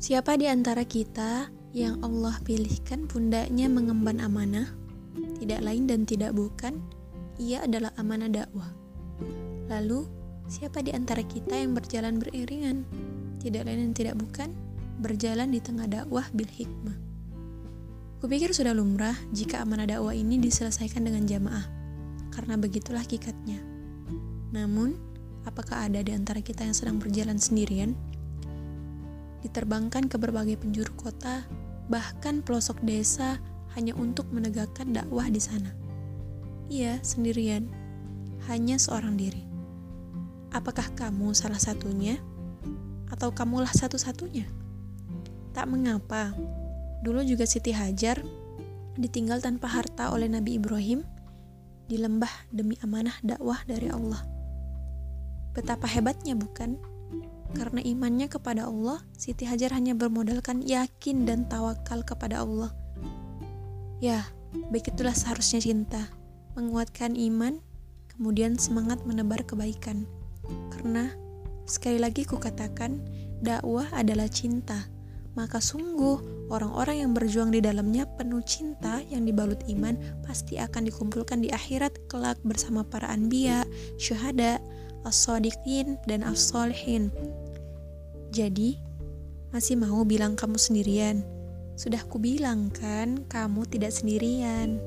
Siapa di antara kita yang Allah pilihkan pundaknya mengemban amanah? Tidak lain dan tidak bukan, ia adalah amanah dakwah. Lalu, siapa di antara kita yang berjalan beriringan? Tidak lain dan tidak bukan, berjalan di tengah dakwah bil hikmah. Kupikir sudah lumrah jika amanah dakwah ini diselesaikan dengan jamaah, karena begitulah kikatnya. Namun, apakah ada di antara kita yang sedang berjalan sendirian? Diterbangkan ke berbagai penjuru kota, bahkan pelosok desa hanya untuk menegakkan dakwah di sana. Iya, sendirian. Hanya seorang diri. Apakah kamu salah satunya? Atau kamulah satu-satunya? Tak mengapa. Dulu juga Siti Hajar ditinggal tanpa harta oleh Nabi Ibrahim di lembah demi amanah dakwah dari Allah. Betapa hebatnya bukan? Karena imannya kepada Allah, Siti Hajar hanya bermodalkan yakin dan tawakal kepada Allah. Ya, begitulah seharusnya cinta, menguatkan iman, kemudian semangat menebar kebaikan. Karena, sekali lagi kukatakan, dakwah adalah cinta. Maka sungguh, orang-orang yang berjuang di dalamnya penuh cinta yang dibalut iman pasti akan dikumpulkan di akhirat kelak bersama para anbiya, syuhada, as-sadiqin, dan as-solihin. Jadi, masih mau bilang kamu sendirian? Sudah kubilang kan, kamu tidak sendirian.